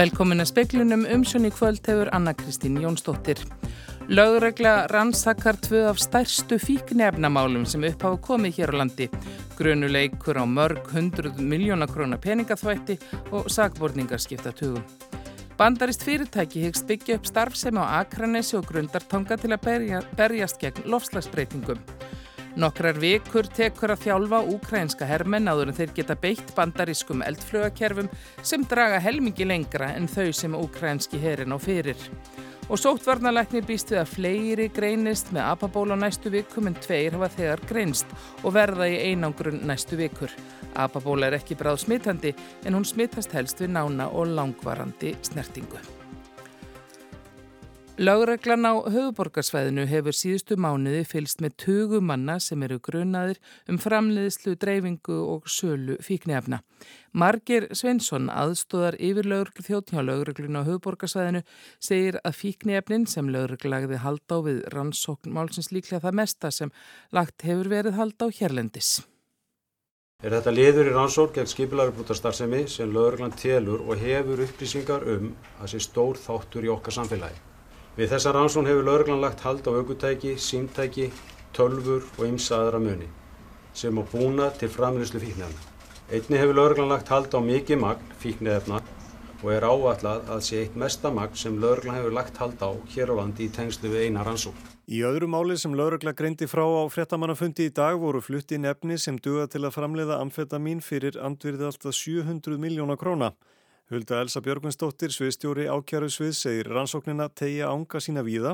Velkomin að speklunum umsjón í kvöld hefur Anna-Kristín Jónsdóttir. Lögregla rannsakar tvö af stærstu fíknefnamálum sem upphafa komið hér á landi. Grönuleikur á mörg hundruð miljónakróna peningaþvætti og sagborningar skipta tugum. Bandarist fyrirtæki hegst byggja upp starfsemi á Akranesi og grundartonga til að berja, berjast gegn lofslagsbreytingum. Nokkrar vikur tekur að þjálfa úkrænska hermenn áður en þeir geta beitt bandarískum eldflögakerfum sem draga helmingi lengra en þau sem úkrænski herin á fyrir. Og sótvarnalæknir býst við að fleiri greinist með apaból á næstu vikum en tveir hafa þegar greinst og verða í einangrun næstu vikur. Apaból er ekki bráð smittandi en hún smittast helst við nána og langvarandi snertingu. Lágreglan á höfuborgarsvæðinu hefur síðustu mánuði fylst með tugumanna sem eru grunaðir um framleiðslu, dreifingu og sölu fíknefna. Margir Sveinsson, aðstóðar yfir lauruglu þjóttjá laugreglun á höfuborgarsvæðinu, segir að fíknefnin sem lauruglagði hald á við rannsókn málsins líklega það mesta sem lagt hefur verið hald á hérlendis. Er þetta liður í rannsókn gegn skipilarubrútarstarfsemi sem lauruglan telur og hefur upplýsingar um að sé stór þáttur í okkar samfélagi? Við þessa rannsón hefur lauruglan lagt hald á aukutæki, símtæki, tölfur og ymsa aðra muni sem á búna til framlýslu fíknefna. Einni hefur lauruglan lagt hald á mikið magn fíknefna og er áallad að sé eitt mesta magn sem lauruglan hefur lagt hald á hér á landi í tengslu við eina rannsón. Í öðru máli sem laurugla greindi frá á frettamannafundi í dag voru flutti nefni sem duga til að framleiða amfetamin fyrir andvirði alltaf 700 miljóna króna. Hulda Elsa Björgvinsdóttir, sviðstjóri ákjæru svið, segir rannsóknina tegja ánga sína víða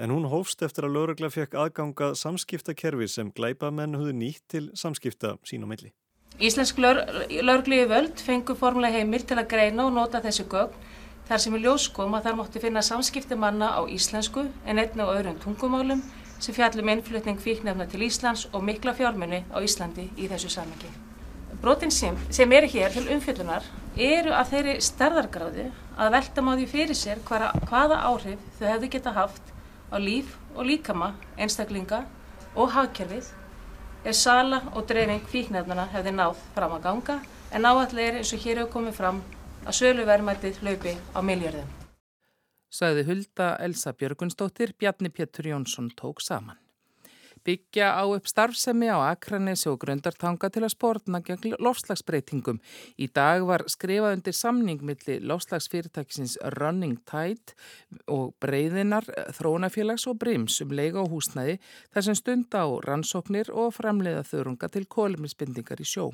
en hún hófst eftir að laurugla fekk aðgangað samskiptakerfi sem glæpa menn höfðu nýtt til samskipta sín á milli. Íslensk laurugliði völd fengu formulega heimil til að greina og nota þessi gögn þar sem í ljós kom að þar mótti finna samskipti manna á íslensku en einnig á öðrum tungumálum sem fjallum innflutning fíknefna til Íslands og mikla fjármunni á Íslandi í þessu samengi. Brotin sem, sem eru hér til umfjöldunar eru að þeirri stærðargráðu að velta má því fyrir sér hvaða, hvaða áhrif þau hefðu geta haft á líf og líkama einstaklinga og hagkerfið ef sala og dreifing fíknefnana hefði náð fram að ganga en áallega er eins og hér hefur komið fram að söluverðmættið hlaupi á miljörðum. Saði Hulda Elsa Björgunsdóttir, Bjarni Pétur Jónsson tók saman byggja á upp starfsemi á Akranesi og Grundartanga til að spórna gegn lofslagsbreytingum. Í dag var skrifað undir samning millir lofslagsfyrirtækisins Running Tide og breyðinar Þrónafélags og Brims um leiga og húsnæði þar sem stund á rannsóknir og framleiða þörunga til kólumisbindingar í sjó.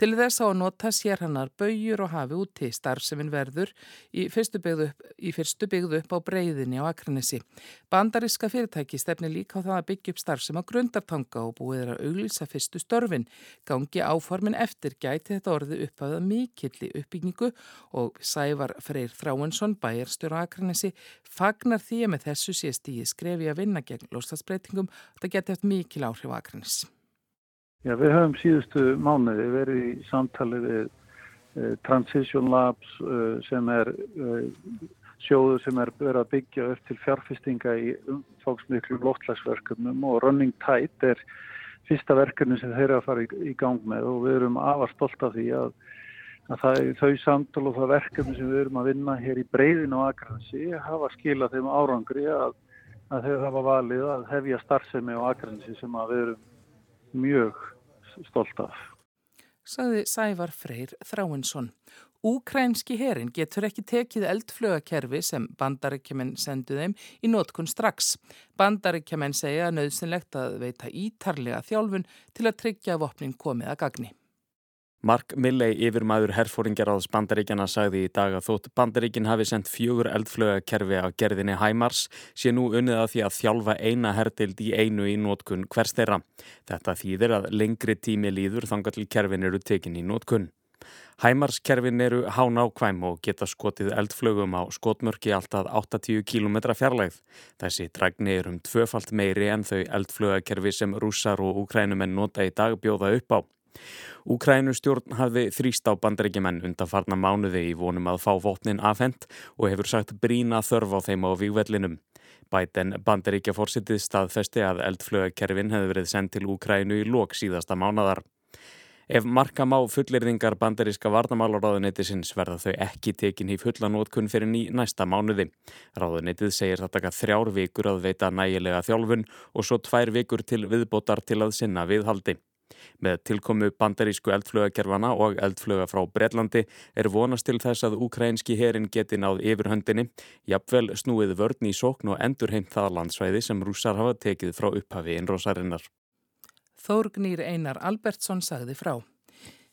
Til þess á að nota sér hannar baugjur og hafi úti starfseminn verður í fyrstu byggðu upp, byggðu upp á breyðinni á Akranesi. Bandariska fyrirtæki stefni líka á það að byggja upp starfsem á grundartanga og búið er að auglýsa fyrstu störfin. Gangi áformin eftir gæti þetta orði upp að mikilli uppbyggingu og Sævar Freyr Þráinsson, bæjarstjóra Akranesi, fagnar því að með þessu sést í skrefi að vinna gegn lostasbreytingum og það geti eftir mikil áhrif á Akranesi. Já, við höfum síðustu mánuði verið í samtali við uh, Transition Labs uh, sem er uh, sjóðu sem er verið að byggja upp til fjárfestinga í umfóksmiklu loftlagsverkefnum og Running Tide er fyrsta verkefni sem þeir eru að fara í, í gang með og við erum afar stolt af því að, að það, þau samtal og það verkefni sem við erum að vinna hér í breyðin og Akransi hafa skilað þeim árangri að, að þau hafa valið að hefja starfsemi og Akransi sem að við erum mjög stolt af. Saði Sævar Freyr Þráinsson. Úkrænski herin getur ekki tekið eldflögakerfi sem bandaríkjumenn sendu þeim í nótkun strax. Bandaríkjumenn segja nöðsynlegt að veita ítarlega þjálfun til að tryggja vopnin komið að gagni. Mark Milley yfir maður herfóringjaráðs bandaríkjana sagði í dag að þótt bandaríkin hafi sendt fjögur eldflögakerfi á gerðinni Hæmars sé nú unnið að því að þjálfa eina herdild í einu í nótkun hvers þeirra. Þetta þýðir að lengri tími líður þangar til kerfin eru tekin í nótkun. Hæmarskerfin eru hán ákvæm og geta skotið eldflögum á skotmörki alltaf 80 km fjarlægð. Þessi dragni er um tvöfalt meiri en þau eldflögakerfi sem rússar og úkrænumenn nota í dag bjóða upp á. Úkrænustjórn hafði þrýst á bandaríkjumenn undan farna mánuði í vonum að fá vopnin afhent og hefur sagt brína þörf á þeim á výgvellinum. Bæten bandaríkja fórsitið staðfesti að eldflögakerfin hefði verið sendt til Úkrænu í lók síðasta mánadar. Ef marka má fullirðingar bandaríska varnamálaráðuneytisins verða þau ekki tekin í fullanótkun fyrir ný næsta mánuði. Ráðuneytið segir það taka þrjár vikur að veita nægilega þjálfun og svo tvær vikur til viðbótar til að sinna viðhaldi. Með tilkomu bandarísku eldflögakerfana og eldflöga frá Breitlandi er vonast til þess að ukrainski herin geti náð yfirhöndinni, jafnvel snúið vörn í sókn og endurheimt það landsvæði sem rúsar hafa tekið frá upphafi innrósarinnar. Þórgnýr Einar Albertsson sagði frá.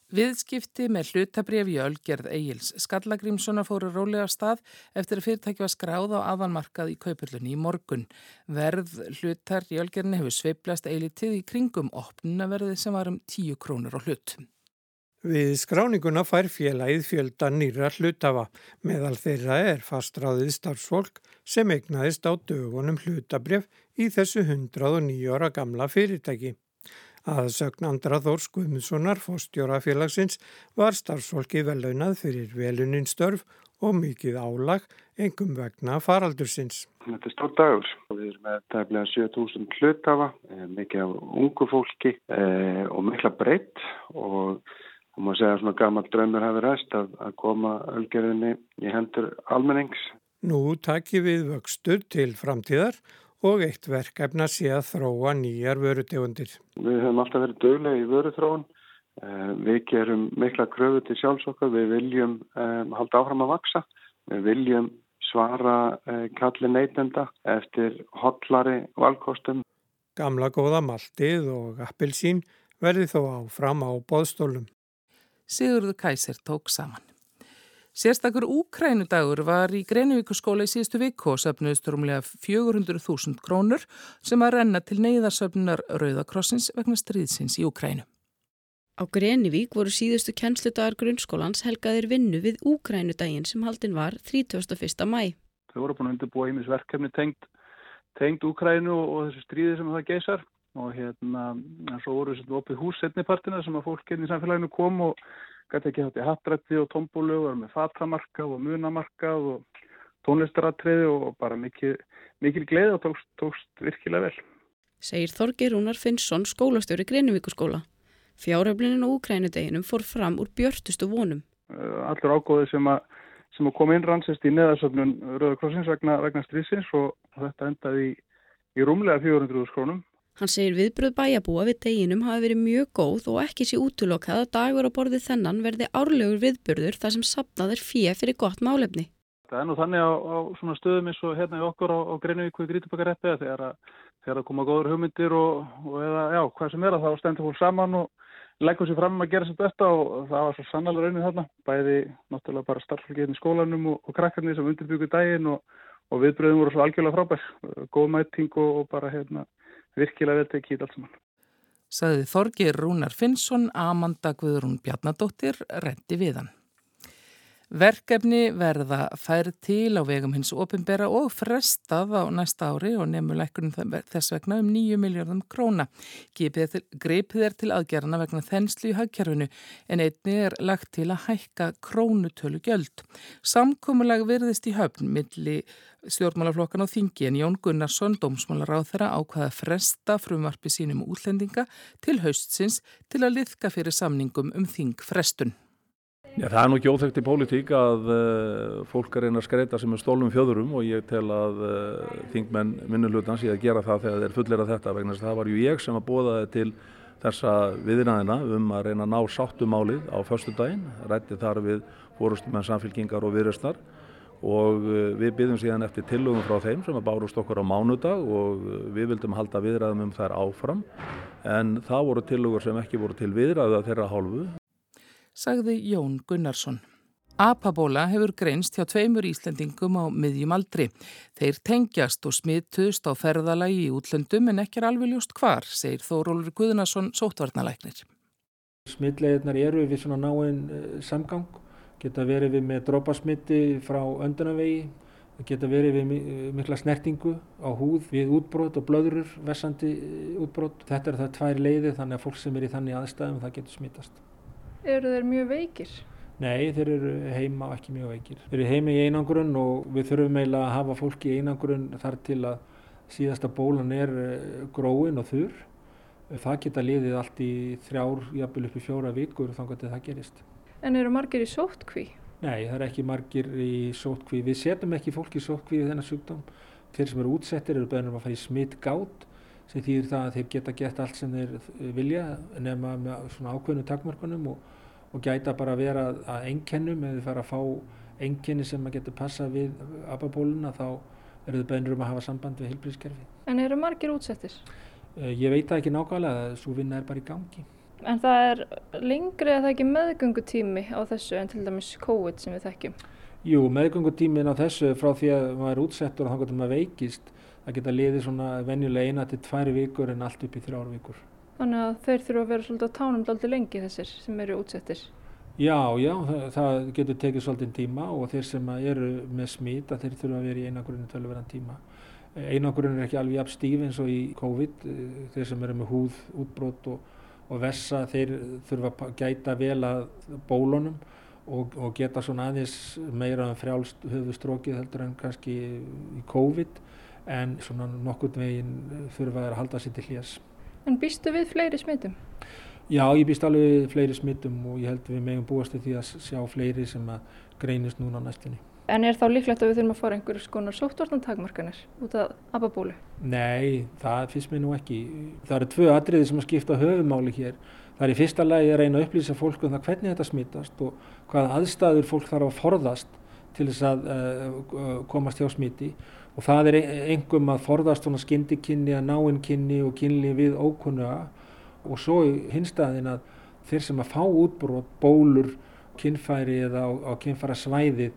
Viðskipti með hlutabref í Ölgerð Egils Skallagrímssonar fóru rólega af stað eftir að fyrirtæki var skráð á aðanmarkað í kaupurlunni í morgun. Verð hlutar í Ölgerðinni hefur sveiplast eilitið í kringum opnunaverði sem var um 10 krónur á hlut. Við skráninguna fær félagið fjölda nýra hlutafa. Meðal þeirra er fastráðið starfsfólk sem egnaðist á dögunum hlutabref í þessu 109 ára gamla fyrirtæki. Að sögn Andra Þórs Guðmundssonar, fórstjórafélagsins, var starfsfólki velaunað fyrir velunin störf og mikið álag, engum vegna faraldursins. Þetta er stór dagur. Við erum með tæmlega 7000 hlutafa, eh, mikið af ungu fólki eh, og mikla breytt og og maður segja að svona gammal draumur hefur ræst að, að koma ölgerðinni í hendur almennings. Nú takir við vöxtur til framtíðar og eitt verkefna sé að þróa nýjar vörutegundir. Við höfum alltaf verið döglega í vöruþróun. Eh, við gerum mikla kröfu til sjálfsokkar. Við viljum um, halda áfram að vaksa. Við viljum svara uh, kalli neytenda eftir hotlari valkostum. Gamla góða maltið og appelsín verði þó áfram á boðstólum. Sigurður Kæsir tók saman. Sérstakur Úkrænudagur var í Greinivíkuskóla í síðustu viku og söfnuðist rúmlega 400.000 krónur sem að renna til neyðarsöfnunar Rauðakrossins vegna stríðsins í Úkrænu. Á Greinivík voru síðustu kennsludagar grunnskólans helgaðir vinnu við Úkrænudaginn sem haldinn var 31. mæ. Þau voru búin að undirbúa ímisverkefni tengt, tengt Úkrænu og, og þessu stríði sem það geysar og hérna svo voru þessu opið hús setnipartina sem að fólk hérna í samfélaginu kom og gæti ekki hatt í hattrætti og tombólu og var með fatamarkað og munamarkað og tónlistaratriði og bara mikil, mikil gleði og tókst, tókst virkilega vel. Segir Þorgir Rúnar Finnsson skólastjóri Greinivíkuskóla. Fjáröflinin og úkrænudeginum fór fram úr björtustu vonum. Uh, allur ágóði sem að, sem að koma inn rannsist í neðarsöfnun Rauðakrossins vegna, vegna strísins og þetta endaði í, í rúmlega 400.000 krónum. Hann segir viðbröð bæjabúa við deginum hafi verið mjög góð og ekki sé útlokkað að dagur á borðið þennan verði árlegur viðbörður þar sem sapnað er fíja fyrir gott málefni. Það er nú þannig á, á svona stöðum eins og hérna í okkur á, á Greinivíku í Grítubakareppið þegar að þegar að koma góður hugmyndir og, og eða já, hvað sem er að þá stendur fólk saman og leggur sér fram að gera sér besta og það var svo sannlega raunin þarna. Bæði náttúrulega bara starffólkið hérna í skólanum og, og krakkarnir sem undirbyggur daginn og, og viðbröðum voru svo algjörlega frábær. Góð mæting og bara hérna virkilega vel tekið allt saman. Saði Þorgir Rúnar Finnsson, Amanda Guðrún Bjarnadóttir, rendi við hann. Verkefni verða færð til á vegum hins ofinbera og frestað á næsta ári og nefnur lækunum þess vegna um 9 miljardum króna. Greipið er til aðgerðana vegna þenslu í hagkerfinu en einni er lagt til að hækka krónutölu gjöld. Samkómulag verðist í höfn milli stjórnmálaflokkan á þingi en Jón Gunnarsson, dómsmálar á þeirra, ákvaða fresta frumvarpi sínum útlendinga til haustsins til að liðka fyrir samningum um þingfrestun. Já, það er nú ekki óþekkt í pólitík að uh, fólk er einn að skreita sem er stólum fjöðurum og ég tel að uh, þingmenn minnulutans ég að gera það þegar þeir fullir að þetta vegna þess að það var ju ég sem að bóða þið til þessa viðinaðina um að reyna að ná sáttumálið á förstu daginn, rætti þar við fórustum en samfélkingar og viðröstnar og uh, við byrjum síðan eftir tillögum frá þeim sem að bárust okkur á mánudag og við vildum halda viðræðum um þær áfram. En það voru tillögur sem ekki voru til viðræða þeirra hálfu sagði Jón Gunnarsson. Apabóla hefur greinst hjá tveimur Íslendingum á miðjum aldri. Þeir tengjast og smittust á ferðalagi í útlöndum en ekki er alveg ljúst hvar, segir Þórólur Guðnarsson sótvarnalæknir. Smittleginnar eru við svona náinn samgang, geta verið við með drópasmitti frá öndunavegi, geta verið við mikla snertingu á húð við útbrot og blöðurur, vessandi útbrot. Þetta er það tvær leiði þannig að fólk sem er í þannig aðstæðum það getur smittast. Eru þeir mjög veikir? Nei, þeir eru heima og ekki mjög veikir. Þeir eru heima í einangrun og við þurfum eiginlega að hafa fólki í einangrun þar til að síðasta bólan er gróin og þurr. Það geta liðið allt í þrjár, jafnvel upp í fjóra vikur þá getur það gerist. En eru margir í sótkví? Nei, það er ekki margir í sótkví. Við setjum ekki fólki í sótkví við þennan sjúkdóm. Þeir sem eru útsettir eru beðnum að fara í smitt gátt sem þýðir það að þeir geta gett allt sem þeir vilja nema með svona ákveðnu takmarkunum og, og gæta bara að vera að einkennum eða fara að fá einkenni sem að geta passa við ababóluna þá eru þau beðnur um að hafa samband við heilbríðskerfi. En eru margir útsettir? Eh, ég veit það ekki nákvæmlega, svo vinna er bara í gangi. En það er lengri að það ekki meðgöngutími á þessu en til dæmis COVID sem við þekkjum? Jú, meðgöngutímin á þessu frá því að maður er útsettur og þá getur maður veikist það geta liðið svona venjulega eina til tværi vikur en allt upp í þrjára vikur. Þannig að þeir þurfa að vera svolítið á tánum daldi lengi þessir sem eru útsettir? Já, já, það, það getur tekið svolítið tíma og þeir sem eru með smít að þeir þurfa að vera í einangurinu tölverðan tíma. Einangurinu er ekki alveg jafn stíf eins og í COVID, þeir sem eru með húð, útbrót og, og vessa þeir þurfa að gæta vel að bólunum og, og geta svona aðeins meira um frjálst höfustrókið heldur en kannski í COVID en svona nokkurn veginn þurfa að halda sér til hljás. En býstu við fleiri smittum? Já, ég býst alveg við fleiri smittum og ég held við megum búast til því að sjá fleiri sem að greinist núna næstinni. En er þá líklegt að við þurfum að fara einhverjum skonar sóttvarnantakmarkanir út af ababólu? Nei, það finnst mér nú ekki. Það eru tvö atriði sem að skipta höfumáli hér. Það er í fyrsta lagi að reyna að upplýsa fólk um það hvernig þetta smittast og hvaða aðstæður fólk þarf að forðast til þess að uh, komast hjá smiti og það er engum að forðast svona skyndikynni að náinnkynni og kynli við ókunnuga og svo hinstaðin að þeir sem að fá útbrót, bólur, kynfæri eða á, á kynfæra svæðið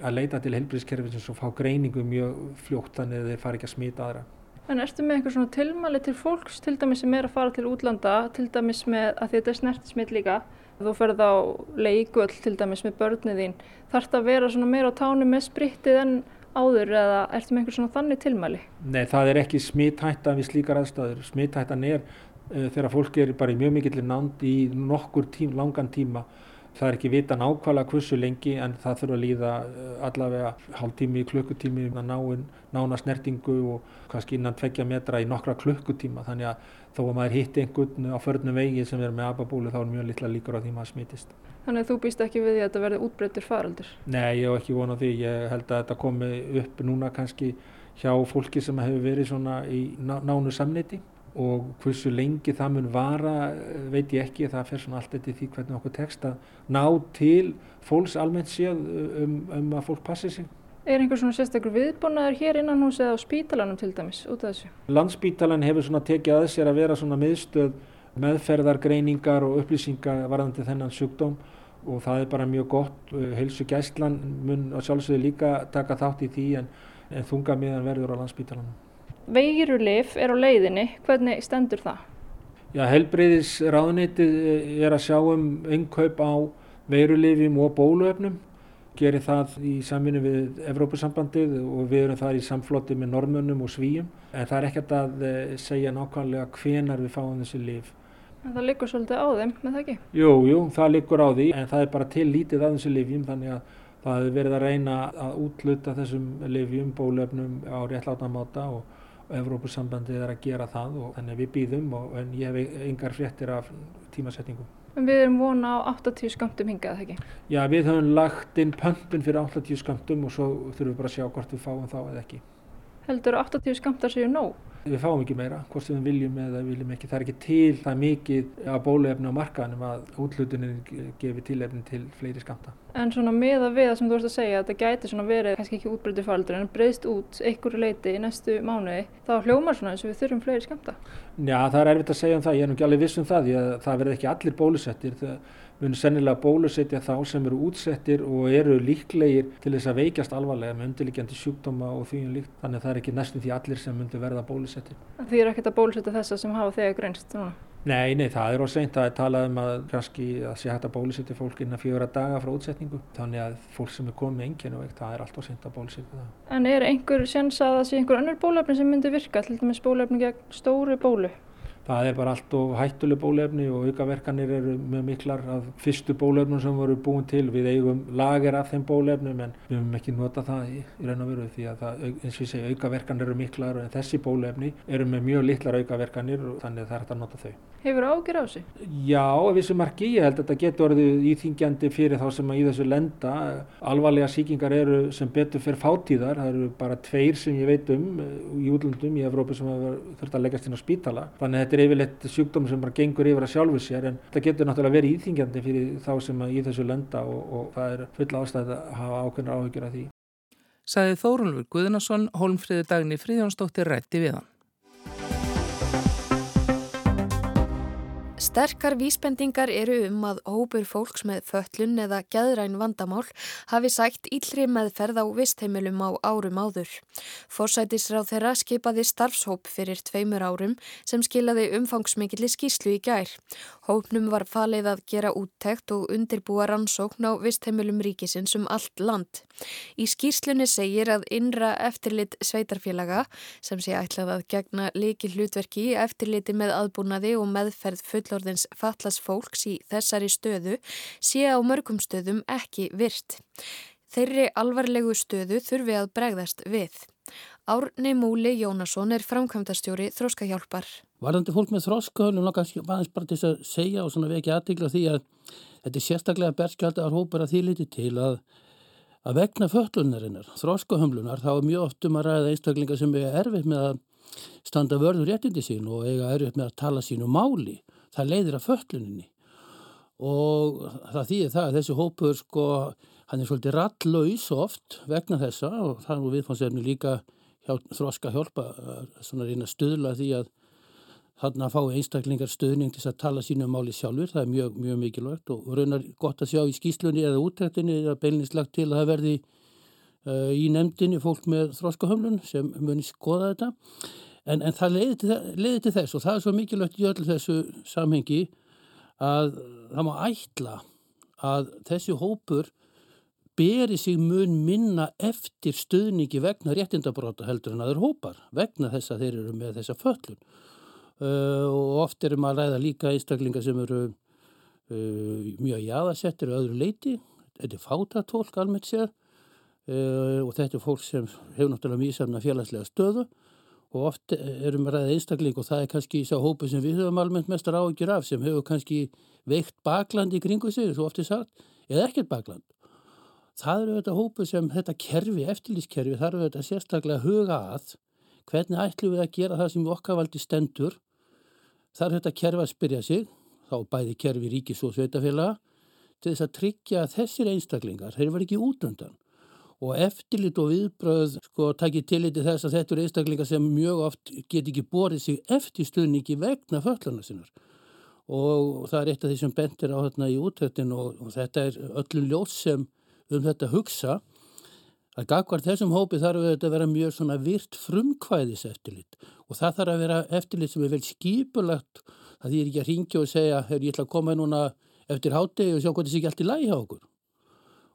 að leita til helbriðskerfisins og fá greiningu mjög fljóttan eða þeir fara ekki að smita aðra. En erstu með eitthvað svona tilmæli til fólks, til dæmis sem er að fara til útlanda, til dæmis með að þetta er snertismitt líka, þú ferð á leikuöll til dæmis með börnið þín, þarf þetta að vera svona meira á tánu með sprittið en áður eða ertu með einhver svona þannig tilmæli? Nei, það er ekki smithætta við slíkar aðstæður. Smithættan er uh, þegar fólk er bara í mjög mikill nánd í nokkur tím, langan tíma. Það er ekki vita nákvæmlega hversu lengi en það þurfa að líða uh, allavega hálftími, klukkutími, náin, nána snertingu og kannski innan tveggja metra í nokkra klukkutíma. Þannig að þó að maður hitti einhvern á förnum vegi sem er með ababúli þá er mjög litla líkur á því maður smitist. Þannig að þú býst ekki við því að þetta verði útbreyttur faraldur? Nei, ég hef ekki vonað því. Ég held að þetta komi upp núna kannski hjá fólki sem hefur verið svona í nánu samniti og hversu lengi það mun vara veit ég ekki. Það fer svona allt eftir því hvernig okkur tekst að ná til fólks almennt séð um, um að fólk passi sig. Er einhver svona sérstaklega viðbúnaður hér innan hús eða á spítalanum til dæmis út af þessu? Landspítalan hefur svona tekið að sér að vera svona miðstöð meðferðar, greiningar og upplýsingar varðandi þennan sjúkdóm og það er bara mjög gott. Heilsu gæslan mun á sjálfsögðu líka taka þátt í því en, en þunga miðan verður á landsbítalanum. Veirulif er á leiðinni, hvernig stendur það? Já, helbreyðis ráðnitið er að sjá um innkaup á veirulifim og bóluöfnum. Gerir það í samvinni við Evrópusambandið og við erum það í samfloti með normönnum og svíjum. En það er ekkert að eh, segja nákvæmlega hvenar við fáum þessi lif. En það liggur svolítið á þeim, með það ekki? Jú, jú, það liggur á því en það er bara til lítið af þessu lifjum þannig að það hefur verið að reyna að útluta þessum lifjum, bólöfnum á réttlátamáta og Evrópusambandið er að gera það og þannig við býðum og, en ég hef engar fréttir af tímasetningu. En við erum vona á 80 skamtum hingað, ekki? Já, við höfum lagt inn pöntun fyrir 80 skamtum og svo þurfum við bara að sjá hvort við fáum þá eða ekki. Heldur 80 skamtar séu nóg? Við fáum ekki meira, hvort sem við viljum eða viljum ekki. Það er ekki til það mikið af bóluefni á markaðanum að útlutunin gefi tilefni til fleiri skamta. En svona með að við það sem þú ert að segja, að þetta gæti svona verið, kannski ekki útbreytið faraldur, en breyðst út einhverju leiti í næstu mánuði, þá hljómar svona eins og við þurfum fleiri skamta. Já, það er erfitt að segja um það, ég er nú ekki alveg viss um það, því að það verði ekki allir bólusettir. Það mun sennilega bólusetja þá sem eru útsettir og eru líklegir til þess að veikjast alvarlega með undirliggjandi sjúkdóma og því um líkt. Þannig að það er ekki næstum því allir sem myndu verða bólusettir. Því er ekkert að bólusetja þessa sem hafa þegar greinst núna? Nei, nei, það er á seint. Það er talað um að kannski að sé hægt að bólusetja fólk innan fjóra daga frá útsetningu. Þannig að fólk sem er komið með enginn og veikt, það er allt á seint að bólusetja það. En er einhver sjans að það sé einhver önnur bólefni sem myndi virka, til dæmis bólefni gegn stóru bólu? Það er bara allt og hættuleg bólefni og aukaverkanir eru mjög miklar af fyrstu bólefnum sem voru búin til. Við eigum lager af þeim bólefnum en við höfum ekki nota það í, raun og veru því að það, eins og ég segi aukaverkanir eru miklar en þessi bólefni eru með mjög litlar aukaverkanir og þannig að það er hægt að nota þau. Hefur ágjur á þessu? Já, ef við sem marki, ég held að þetta getur orðið íþingjandi fyrir þá sem að í þessu lenda. Alvarlega síkingar eru sem betur fyrir fátíðar, það eru bara tveir sem ég veit um í útlöndum í Evrópu sem þurft að leggast inn á spítala. Þannig að þetta er yfirleitt sjúkdóm sem bara gengur yfir að sjálfu sér en þetta getur náttúrulega verið íþingjandi fyrir þá sem í þessu lenda og, og það er full ástæð að hafa ákveðnar áhyggjur af því. Saði Þórulfur Guðnason, Holmfríði Dagni Fríðjónsdóttir rætti við hann. Sterkar vísbendingar eru um að hópur fólks með föllun eða gæðræn vandamál hafi sætt íllri meðferð á vistheimilum á árum áður. Forsætisráð þeirra skipaði starfshóp fyrir tveimur árum sem skilaði umfangsmikilli skíslu í gær. Hópnum var falið að gera úttekt og undirbúa rannsókn á vistheimilum ríkisins um allt land. Í skíslunni segir að innra eftirlit sveitarfélaga sem sé ætlað að gegna leiki hlutverki eftirliti með aðbúnaði og meðferð fullorðins fallas fólks í þessari stöðu sé á mörgum stöðum ekki virt. Þeirri alvarlegu stöðu þurfi að bregðast við. Árni Múli Jónasson er framkvæmdastjóri Þróskahjálpar. Varðandi fólk með nú kannski aðeins bara til að segja og svona vekja aðdegla því að þetta er sérstaklega berskjaldar hópar að því liti til að, að vegna föllunarinnar, þróskahömlunar, þá er mjög oft um að ræða einstaklingar sem er erfitt með að standa vörður réttindi sín og eiga erfitt með að tala sínu máli. Það leiðir að fölluninni og það þýðir það að þessi hópur sko, hann er svolítið rallauðs oft vegna þessa og það er nú viðfánsefni líka hjá, þróska hjálpa svona reyna stuðla því að hann að fá einstaklingar stuðning til að tala sínu máli sjálfur, það er mjög, mjög mikilvægt og raunar gott að sjá í skýslunni eða útrættinni eða beilinslagt til að það verði uh, í nefndinni fólk með þróskahömlun sem muni skoða þetta en, en það leiði til, leiði til þess og það er svo mikilvægt í öllu þessu samhengi að það má ætla að þessi hópur beri sig mun minna eftir stuðningi vegna réttindabróta heldur en aður hópar vegna þess að þeir eru með þessa föllun uh, og oft eru maður að ræða líka einstaklingar sem eru uh, mjög jáðasettir og öðru leiti þetta er fátatólk almennt sér uh, og þetta er fólk sem hefur náttúrulega mjög samna félagslega stöðu og oft erum við ræðið einstakling og það er kannski sá hópu sem við höfum almennt mestar áhugjur af sem hefur kannski veikt bakland í kringu sig, svo oft er sagt, eða ekkert bakland. Það eru þetta hópu sem þetta kerfi, eftirlýskerfi, þar eru þetta sérstaklega huga að hvernig ætlum við að gera það sem okkar valdi stendur. Það eru þetta kerfi að spyrja sig, þá bæði kerfi ríkis og sveitafélaga, til þess að tryggja að þessir einstaklingar, þeir var ekki útöndan og eftirlit og viðbröð sko takkir tillit í þess að þetta eru einstaklingar sem mjög oft get ekki borið sig eftir stuðningi vegna föllana sinnar. Og það er eitt af því sem bentir á þarna í útöktin og, og þetta er öllum ljós sem um þetta hugsa að gagvar þessum hópi þarf þetta að vera mjög svona virt frumkvæðis eftirlit og það þarf að vera eftirlit sem er vel skipulagt að því er ekki að ringja og segja ég ætla að koma núna eftir hátegi og sjá hvort þessi ekki allt í lægi á okkur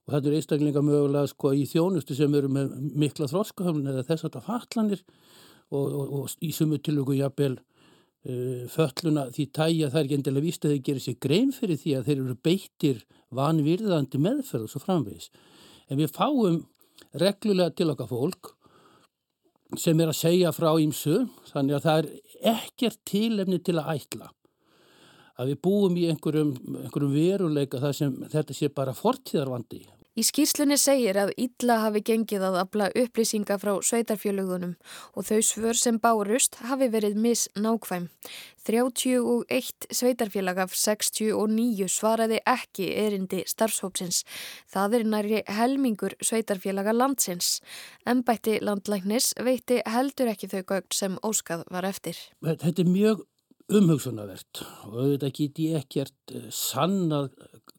og þetta eru einstaklingar mögulega sko í þjónustu sem eru með mikla þróskahöfn eða þess að það fatlanir og, og, og í sumu tilöku jafnvel uh, fölluna því tæja það er ekki endilega víst að þeir gerir sér grein fyrir því að þeir eru beittir vanvirðandi meðferð og svo framvegis. En við fáum reglulega til okkar fólk sem er að segja frá ímsu þannig að það er ekkert tilefni til að ætla að við búum í einhverjum, einhverjum veruleika þar sem þetta sé bara fortíðarvandi. Í skýrslunni segir að Ítla hafi gengið að afla upplýsinga frá sveitarfjölugunum og þau svör sem bárust hafi verið misnákvæm. 31 sveitarfélag af 69 svaraði ekki erindi starfshópsins. Það er næri helmingur sveitarfélaga landsins. Embætti landlæknis veitti heldur ekki þau gögn sem óskað var eftir. Þetta er mjög umhugsunavert og auðvitað get ég ekkert sannað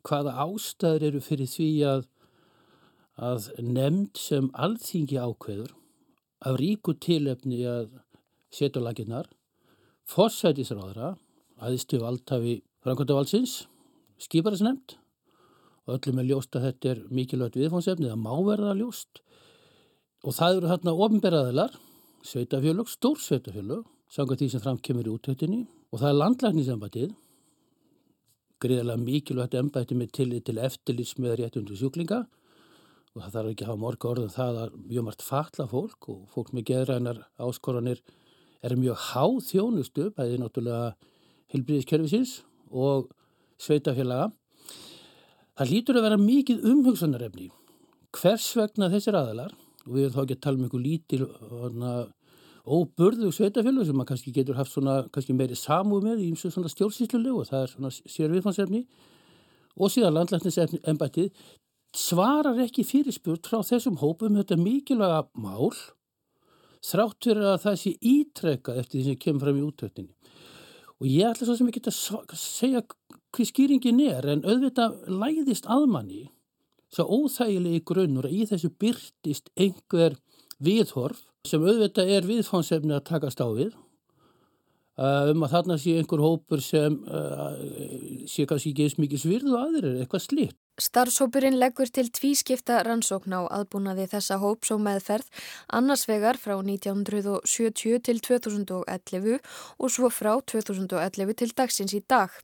hvaða ástæður eru fyrir því að, að nefnd sem alþingi ákveður af ríku tilefni að setja laginnar, fórsætisráðra, aðistu valdhafi Frankvöldavaldsins, skipar þess nefnd. Og öllum er ljóst að þetta er mikilvægt viðfónsefni, það má verða ljóst. Og það eru hérna ofinberðaðilar, sveitafjölug, stór sveitafjölug sanga því sem fram kemur í útöktinni og það er landlækningsembatið, greiðilega mikilvægt embæti með tillit til eftirlits með réttundu sjúklinga og það þarf ekki að hafa morga orðum það að mjög margt fatla fólk og fólk með geðrænar áskoranir er mjög háð þjónustu, bæði náttúrulega hilbriðiskerfisins og sveitafélaga. Það lítur að vera mikið umhugsanarefni. Hvers vegna þessir aðalar, og við erum þá ekki að tala um einhver lítil óburðu sveitafélag sem maður kannski getur haft svona kannski meiri samúð með í eins og svona stjórnsýslulegu og það er svona sér viðfansefni og síðan landlæknisembættið svarar ekki fyrirspurt frá þessum hópum þetta mikilvæga mál þrátt fyrir að það sé ítrekka eftir því sem kemur fram í útöktinni. Og ég ætla svo sem ekki að segja hvað skýringin er en auðvitað læðist aðmanni svo óþægilegi grunnur að í þessu byrtist einhver viðhorf sem auðvitað er viðfánsefni að takast á við um að þarna sé einhver hópur sem uh, sé kannski ekki eins mikið svirðu aðrir eitthvað slitt. Starfshópurinn leggur til tvískipta rannsókn á aðbúnaði þessa hóps og meðferð annars vegar frá 1970 til 2011 og svo frá 2011 til dagsins í dag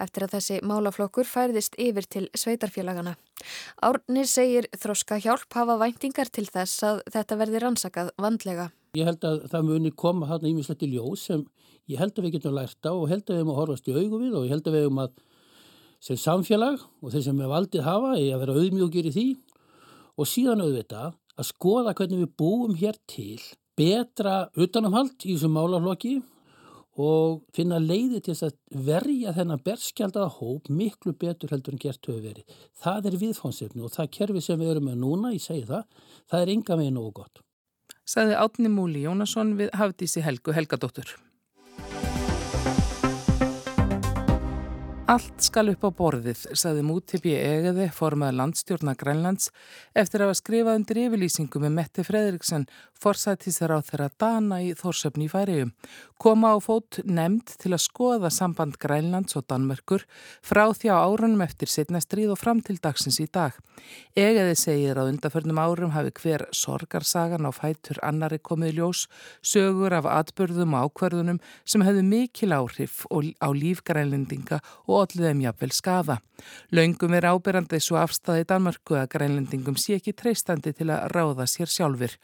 eftir að þessi málaflokkur færðist yfir til sveitarfélagana. Árni segir þroska hjálp hafa væntingar til þess að þetta verði rannsakað vandlega. Ég held að það muni koma hann ímislegt í ljós sem ég held að við getum lært á og held að við erum að horfast í augu við og ég held að við erum að sem samfélag og þeir sem við valdið hafa er að vera auðmjókir í því og síðan auðvitað að skoða hvernig við búum hér til betra utanumhald í þessum málaflokki og finna leiði til að verja þennan berskjaldaða hóp miklu betur heldur en gert höfu verið. Það er viðfónsefni og það kerfi sem við erum með núna, ég segi það, það er ynga meginn og gott. Saði Átni Múli Jónasson við Hafdísi Helgu Helgadóttur. Allt skal upp á borðið, saði Mútibi Egeði, formaði landstjórna Grænlands, eftir að hafa skrifað undir yfirlýsingu með Mette Fredriksson, forsættisar á þeirra dana í Þórsöfni í Færiðum. Koma á fót nefnd til að skoða samband Grænlands og Danmörkur frá því á árunum eftir setna stríð og fram til dagsins í dag. Egeði segir að undarförnum árum hafi hver sorgarsagan á fætur annari komið ljós, sögur af atbörðum og ákverðunum sem hefðu mikil áhrif á líf grænlendinga og allir þeim jafnvel skafa. Laungum er ábyrjandi svo afstæði Danmörku að grænlendingum sé ekki treystandi til að ráða sér sjálfur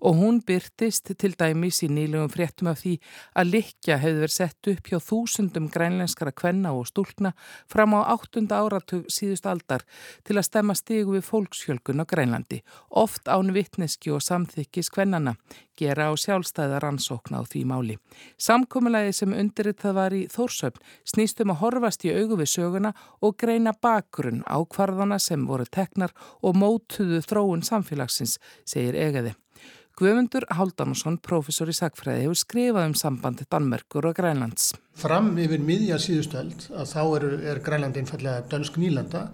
og hún byrtist til dæmis í nýlegum fréttum af því að likja hefur verið sett upp hjá þúsundum grænlenskara kvenna og stúlna fram á áttunda áratug síðust aldar til að stemma stigu við fólksfjölgun á Grænlandi, oft án vittneski og samþykkis kvennana gera á sjálfstæða rannsókna á því máli. Samkominnlægi sem undirrið það var í Þórsöfn snýstum að horfast í augu við söguna og greina bakgrunn á hvarðana sem voru teknar og mótuðu þróun samfélagsins, segir Egeði. Guðmundur Háldansson, professor í Sagfræði, hefur skrifað um sambandi Danmerkur og Grænlands. Fram yfir miðja síðustöld að þá er, er Grænland einfallega dönsk nýlanda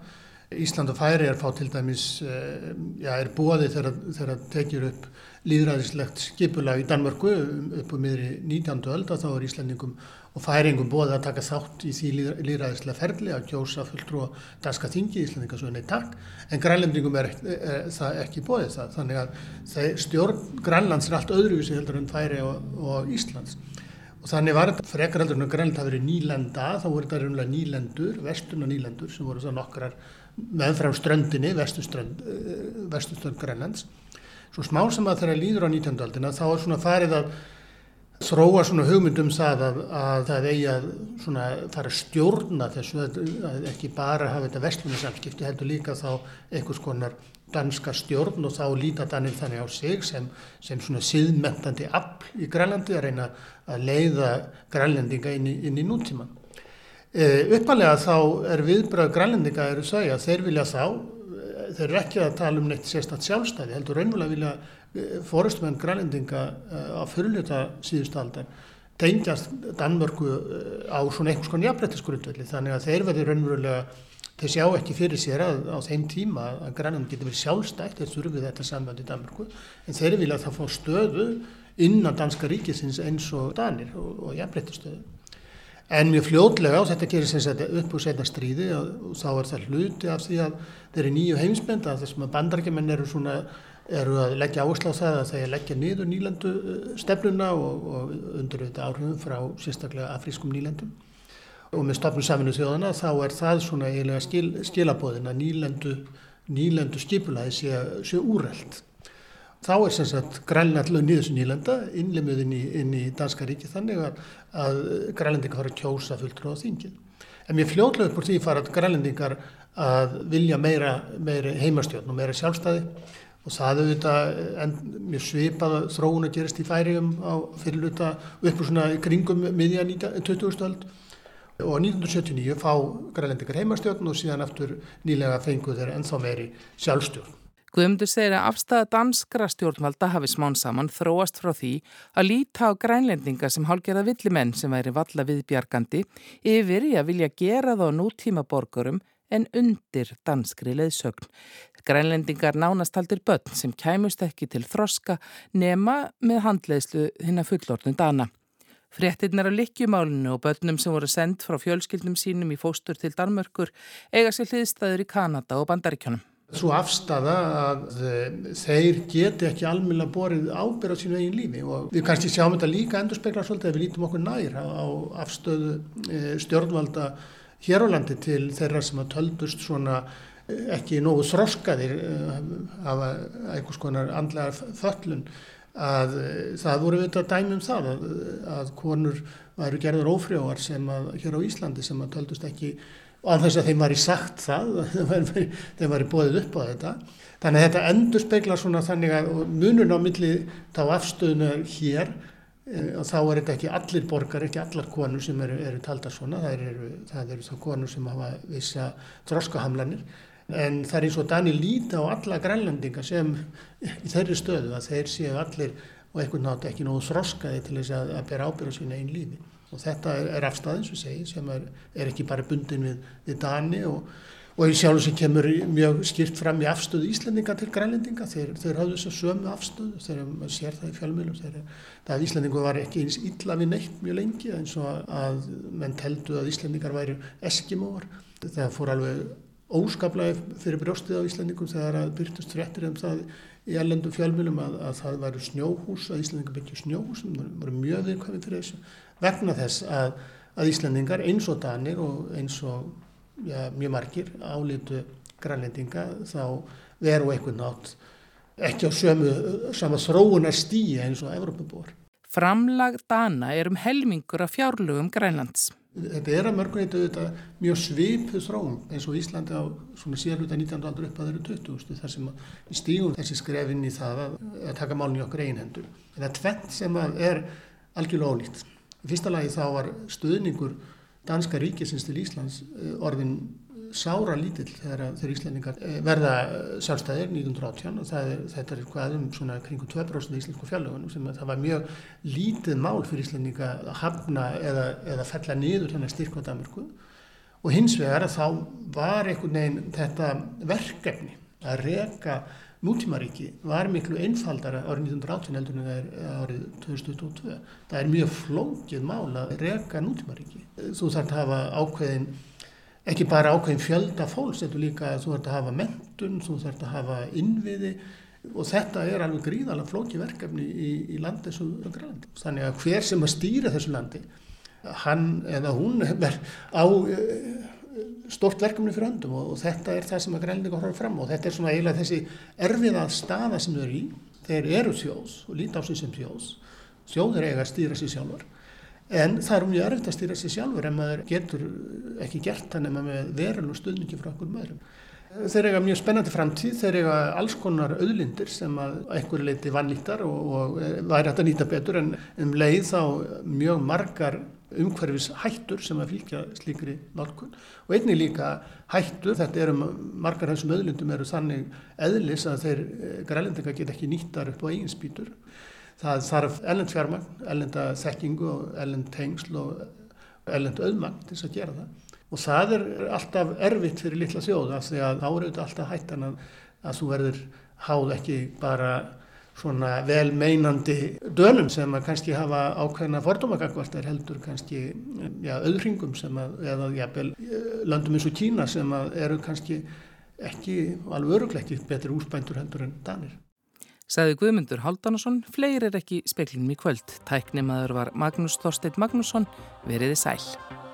Ísland og Færi er fá til dæmis, eh, já, er bóði þegar það tekjur upp líðræðislegt skipulag í Danmörku upp á miðri 19. öld og þá er Íslandingum og Færingum bóði að taka þátt í því líðræðislega ferli að kjósa fulltrú danska þingi, Íslandinga svo nei takk, en grænlendingum er, er, er það ekki bóðið það, þannig að stjórn Grænlands er allt öðruvísi heldur en Færi og, og Íslands. Og þannig var þetta frekar heldur en Grænland hafi verið nýlenda, þá voru þetta raunlega nýlendur, vesturna nýlendur sem voru það nokkrar meðfram ströndinni, vestuströnd, eh, vestuströnd Grænlands. Svo smá sem að þeirra líður á 19. aldina þá er svona farið að þróa svona hugmyndum það að, að það eigi að svona fara að stjórna þessu, að ekki bara hafa þetta vestlunarsamskipti, heldur líka þá einhvers konar danska stjórn og þá líta Danir þannig á sig sem, sem svona síðmentandi afl í Grænlandi að reyna að leiða grænlendinga inn í, inn í núntíman. E, uppalega þá er viðbröð grænlendinga eru þau að þeir vilja þá, e, þeir eru ekki að tala um neitt sérstatt sjálfstæði, heldur raunverulega vilja fórustumenn grænlendinga e, á fyrirluta síðustu aldar tengjast Danmörku á svona einhvers konar jafnbrettisgrundvelli þannig að þeir verði raunverulega, þeir sjá ekki fyrir sér að á þeim tíma að Grænland getur verið sjálfstækt þeir þurfi þetta samband í Danmörku en þeir vilja að það fá stöðu innan danska ríkisins eins og Danir og, og jafnbrettistöðu. En mjög fljótlega og þetta gerir sem sagt upp úr setna stríði og þá er það hluti af því að þeir eru nýju heimsbenda þessum að bandarækjumenn eru svona eru að leggja áherslu á það að þeir leggja niður nýlendu stefnuna og, og undir þetta áhrifum frá sérstaklega afrískum nýlendum og með stofnum saminu þjóðana þá er það svona eiginlega skil, skilabóðin að nýlendu, nýlendu skipulaði sé, sé úrreld. Þá er sem sagt niður sem nýlenda innlimið inn í, inn í Danska ríki þannig að, að grænlendingar fara að kjósa fulltrú á þingin. En mér fljóðlega upp úr því fara grænlendingar að vilja meira, meira heimastjórn og meira sjálfstæði og það auðvitað en mér svipað þróun að gerast í færium á fyrirluta upp úr svona kringum miðja 20. öld og 1979 fá grænlendingar heimastjórn og síðan aftur nýlega fengu þeir ennþá meiri sjálfstjórn. Guðmundur segir að afstæða danskra stjórnvalda hafi smán saman þróast frá því að líta á grænlendinga sem hálgerða villimenn sem væri valla viðbjargandi yfir í að vilja gera þá nútíma borgurum en undir danskri leðsögn. Grænlendingar nánast haldir börn sem kæmust ekki til þroska nema með handleðslu hinn að fullorðnum dana. Fréttinnar af likjumálinu og börnum sem voru sendt frá fjölskyldnum sínum í fóstur til Danmörkur eiga sér hliðstæður í Kanada og Bandaríkjónum. Svo afstafa að þeir geti ekki almenna borið ábyrð á sínu eigin lífi og við kannski sjáum þetta líka endur spekla svolítið að við lítum okkur nær á afstöðu stjórnvalda hér á landi til þeirra sem að töldust svona ekki nógu þroskaðir af einhvers konar andlega föllun að það voru við þetta dæmi um það að, að konur væru gerður ófrjóar sem að hér á Íslandi sem að töldust ekki og að þess að þeim var í sagt það, þeim var í bóðið upp á þetta. Þannig að þetta endur speikla svona þannig að munun á milli þá afstöðuna hér og þá er þetta ekki allir borgar, ekki allar konur sem eru, eru taldar svona, það eru, það eru þá konur sem hafa vissa þroskahamlanir en það er eins og Dani líti á alla grænlandinga sem í þeirri stöðu að þeir séu allir og einhvern nátt ekki nógu þroskaði til þess að, að bera ábyrða sína einn lífi. Og þetta er, er afstæðin sem segi sem er, er ekki bara bundin við, við Dani og, og í sjálf sem kemur mjög skýrt fram í afstöðu Íslandinga til grænlandinga þeir, þeir hafðu þess að sömu afstöðu þegar maður sér það í fjölmjölum það að Íslandingu var ekki eins illa við neitt mjög lengi eins og að menn teldu að Íslandingar væri eskimóar. Það fór alveg óskaplega fyrir brjóstið á Íslandingum þegar að byrtust fréttir um það í ellendum fjölmjölum að, að það væru snjóhús, að Íslandingar byggju snjóhús, það voru mjög viðkvæmið fyrir þessu, vegna þess að, að Íslandingar eins og Danir og eins og ja, mjög margir álítu grænlendinga þá veru eitthvað nátt ekki á sömu, sama þróunar stíi eins og Evrópabor. Framlag Dana er um helmingur af fjárlugum Grænlands. Þetta er að mörgunleitu þetta mjög svipuð þróum eins og Íslandi á svona síðarluta 19. aldur upp að þeirra 20. þar sem við stígum þessi skrefinn í það að, að taka málun í okkur einhendur. Það er tvent sem er algjörlega ólít. Í fyrsta lagi þá var stuðningur danska ríkisins til Íslands orðin sára lítill þegar, þegar Íslandingar verða sjálfstæðir 1918 og er, þetta er hvað um svona kringum 2% í Íslandsko fjárlögunum sem það var mjög lítið mál fyrir Íslandinga að hafna eða, eða fella niður þennan styrk á Danmarku og hins vegar þá var einhvern veginn þetta verkefni að reka nútímaríki var miklu einfaldara árið 1918 heldur en það er árið 2022. Það er mjög flókið mál að reka nútímaríki. Þú þarf að hafa ákveðin ekki bara ákveðin fjölda fólks, þetta líka að þú þarf að hafa mentun, þú þarf að hafa innviði og þetta er alveg gríðalega flóki verkefni í, í landi og Grænlandi. Þannig að hver sem að stýra þessu landi, hann eða hún er á stort verkefni fyrir öndum og, og þetta er það sem að Grænlandi horfður fram og þetta er svona eiginlega þessi erfiða staða sem þau eru í. Þeir eru þjóðs og líti á sig sem þjóðs. Þjóður eiga að stýra sig sjálfur. En það er mjög erfitt að stýra sig sjálfur en maður getur ekki gert það nema með verulegu stuðningi frá okkur maðurum. Þeir eiga mjög spennandi framtíð, þeir eiga alls konar auðlindir sem að einhverju leiti vannlítar og, og væri hægt að nýta betur en um leið þá mjög margar umhverfis hættur sem að fylgja slíkri nálkun og einnig líka hættur, þetta eru margar þessum auðlindum eru þannig eðlis að þeir grælendinga get ekki nýttar upp á eigin spýtur. Það þarf ellend fjármagn, ellenda þekkingu og ellend tengsl og ellend auðmagn til þess að gera það. Og það er alltaf erfitt fyrir litla þjóða því að þá eru þetta alltaf hættan að, að þú verður háð ekki bara svona vel meinandi dölum sem að kannski hafa ákveðna fordómakakvart er heldur kannski ja, auðringum sem að, eða jafnvel landum eins og Kína sem að eru kannski ekki alveg örugleikið betri úsbændur heldur en danir. Saði Guðmundur Haldanarsson, fleiri er ekki speklinum í kvöld. Tæknimaður var Magnús Þorsteit Magnússon, veriði sæl.